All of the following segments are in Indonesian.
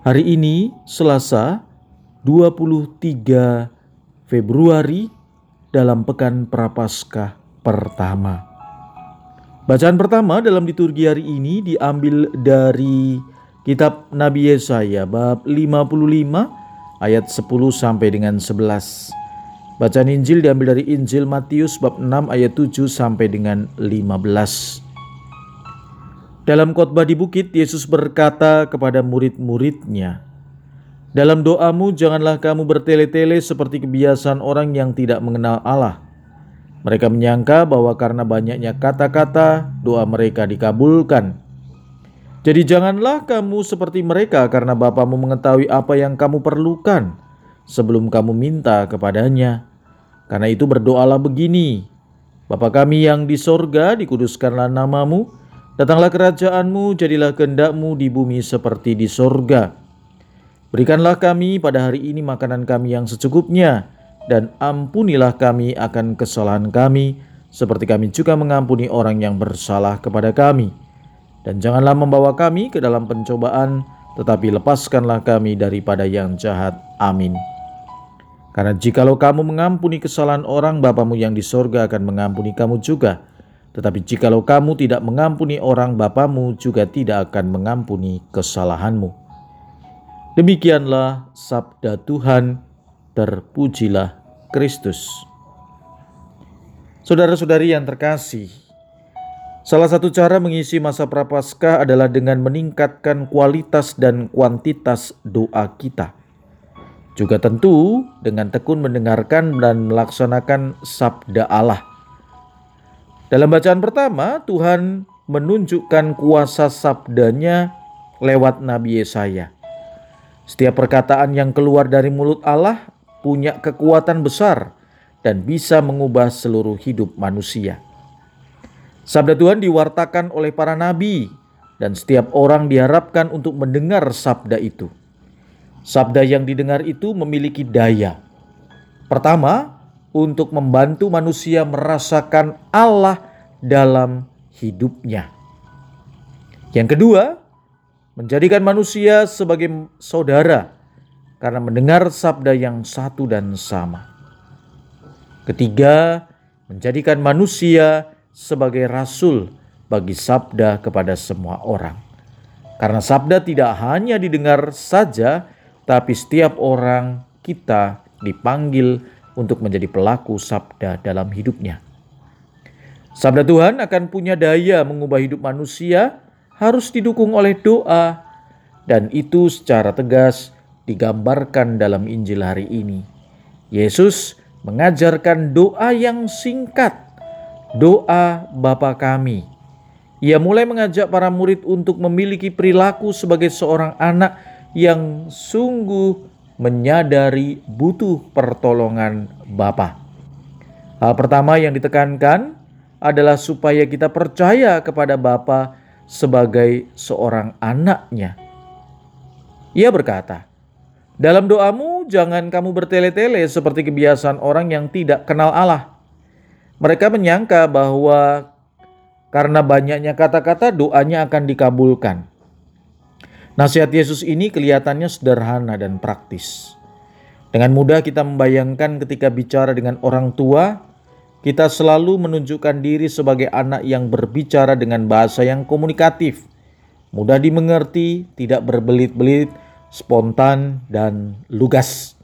Hari ini Selasa 23 Februari dalam pekan Prapaskah pertama. Bacaan pertama dalam liturgi hari ini diambil dari kitab Nabi Yesaya bab 55 ayat 10 sampai dengan 11. Bacaan Injil diambil dari Injil Matius bab 6 ayat 7 sampai dengan 15. Dalam khotbah di bukit, Yesus berkata kepada murid-muridnya, "Dalam doamu, janganlah kamu bertele-tele seperti kebiasaan orang yang tidak mengenal Allah. Mereka menyangka bahwa karena banyaknya kata-kata, doa mereka dikabulkan. Jadi, janganlah kamu seperti mereka, karena Bapamu mengetahui apa yang kamu perlukan sebelum kamu minta kepadanya. Karena itu, berdoalah begini: Bapa kami yang di sorga, dikuduskanlah namamu." Datanglah kerajaanmu, jadilah kehendakmu di bumi seperti di sorga. Berikanlah kami pada hari ini makanan kami yang secukupnya, dan ampunilah kami akan kesalahan kami, seperti kami juga mengampuni orang yang bersalah kepada kami. Dan janganlah membawa kami ke dalam pencobaan, tetapi lepaskanlah kami daripada yang jahat. Amin. Karena jikalau kamu mengampuni kesalahan orang, Bapamu yang di sorga akan mengampuni kamu juga. Tetapi jikalau kamu tidak mengampuni orang Bapamu juga tidak akan mengampuni kesalahanmu. Demikianlah sabda Tuhan, terpujilah Kristus. Saudara-saudari yang terkasih, salah satu cara mengisi masa prapaskah adalah dengan meningkatkan kualitas dan kuantitas doa kita. Juga tentu dengan tekun mendengarkan dan melaksanakan sabda Allah dalam bacaan pertama, Tuhan menunjukkan kuasa sabdanya lewat Nabi Yesaya. Setiap perkataan yang keluar dari mulut Allah punya kekuatan besar dan bisa mengubah seluruh hidup manusia. Sabda Tuhan diwartakan oleh para nabi dan setiap orang diharapkan untuk mendengar sabda itu. Sabda yang didengar itu memiliki daya. Pertama, untuk membantu manusia merasakan Allah dalam hidupnya. Yang kedua, menjadikan manusia sebagai saudara karena mendengar sabda yang satu dan sama. Ketiga, menjadikan manusia sebagai rasul bagi sabda kepada semua orang. Karena sabda tidak hanya didengar saja, tapi setiap orang kita dipanggil untuk menjadi pelaku sabda dalam hidupnya. Sabda Tuhan akan punya daya mengubah hidup manusia harus didukung oleh doa dan itu secara tegas digambarkan dalam Injil hari ini. Yesus mengajarkan doa yang singkat, doa Bapa kami. Ia mulai mengajak para murid untuk memiliki perilaku sebagai seorang anak yang sungguh menyadari butuh pertolongan Bapa. Hal pertama yang ditekankan adalah supaya kita percaya kepada Bapa sebagai seorang anaknya. Ia berkata, dalam doamu jangan kamu bertele-tele seperti kebiasaan orang yang tidak kenal Allah. Mereka menyangka bahwa karena banyaknya kata-kata doanya akan dikabulkan. Nasihat Yesus ini kelihatannya sederhana dan praktis. Dengan mudah kita membayangkan ketika bicara dengan orang tua, kita selalu menunjukkan diri sebagai anak yang berbicara dengan bahasa yang komunikatif, mudah dimengerti, tidak berbelit-belit, spontan, dan lugas.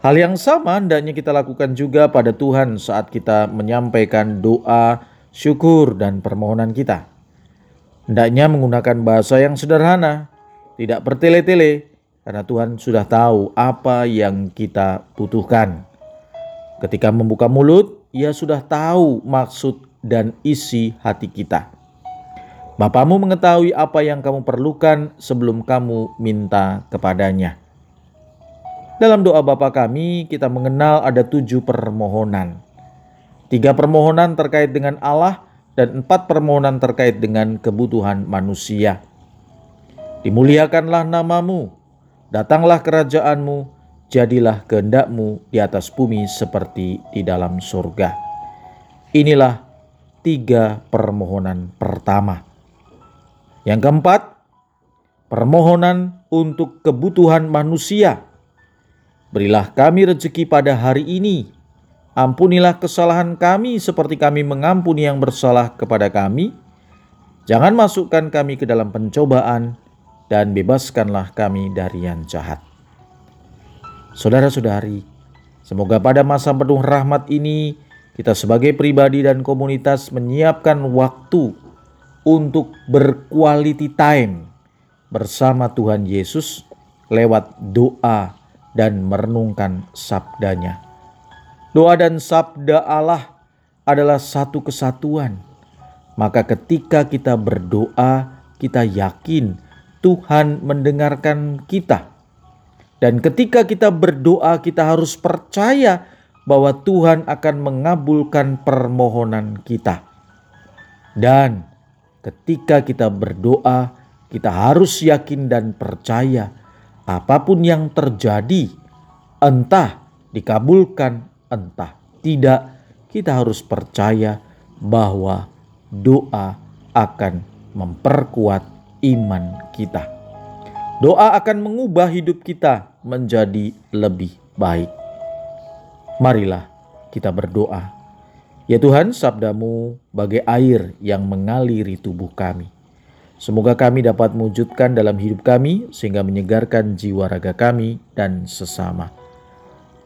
Hal yang sama hendaknya kita lakukan juga pada Tuhan saat kita menyampaikan doa, syukur, dan permohonan kita. Hendaknya menggunakan bahasa yang sederhana, tidak bertele-tele, karena Tuhan sudah tahu apa yang kita butuhkan. Ketika membuka mulut, Ia sudah tahu maksud dan isi hati kita. Bapamu mengetahui apa yang kamu perlukan sebelum kamu minta kepadanya. Dalam doa Bapa kami, kita mengenal ada tujuh permohonan. Tiga permohonan terkait dengan Allah dan empat permohonan terkait dengan kebutuhan manusia. Dimuliakanlah namamu, datanglah kerajaanmu, jadilah kehendakmu di atas bumi seperti di dalam surga. Inilah tiga permohonan pertama. Yang keempat, permohonan untuk kebutuhan manusia. Berilah kami rezeki pada hari ini. Ampunilah kesalahan kami seperti kami mengampuni yang bersalah kepada kami. Jangan masukkan kami ke dalam pencobaan dan bebaskanlah kami dari yang jahat. Saudara-saudari, semoga pada masa penuh rahmat ini kita sebagai pribadi dan komunitas menyiapkan waktu untuk berquality time bersama Tuhan Yesus lewat doa dan merenungkan sabdanya. Doa dan sabda Allah adalah satu kesatuan. Maka ketika kita berdoa, kita yakin Tuhan mendengarkan kita. Dan ketika kita berdoa, kita harus percaya bahwa Tuhan akan mengabulkan permohonan kita. Dan ketika kita berdoa, kita harus yakin dan percaya apa pun yang terjadi, entah dikabulkan, entah tidak, kita harus percaya bahwa doa akan memperkuat iman kita. Doa akan mengubah hidup kita menjadi lebih baik. Marilah kita berdoa Ya Tuhan, sabdamu bagai air yang mengaliri tubuh kami. Semoga kami dapat mewujudkan dalam hidup kami sehingga menyegarkan jiwa raga kami dan sesama.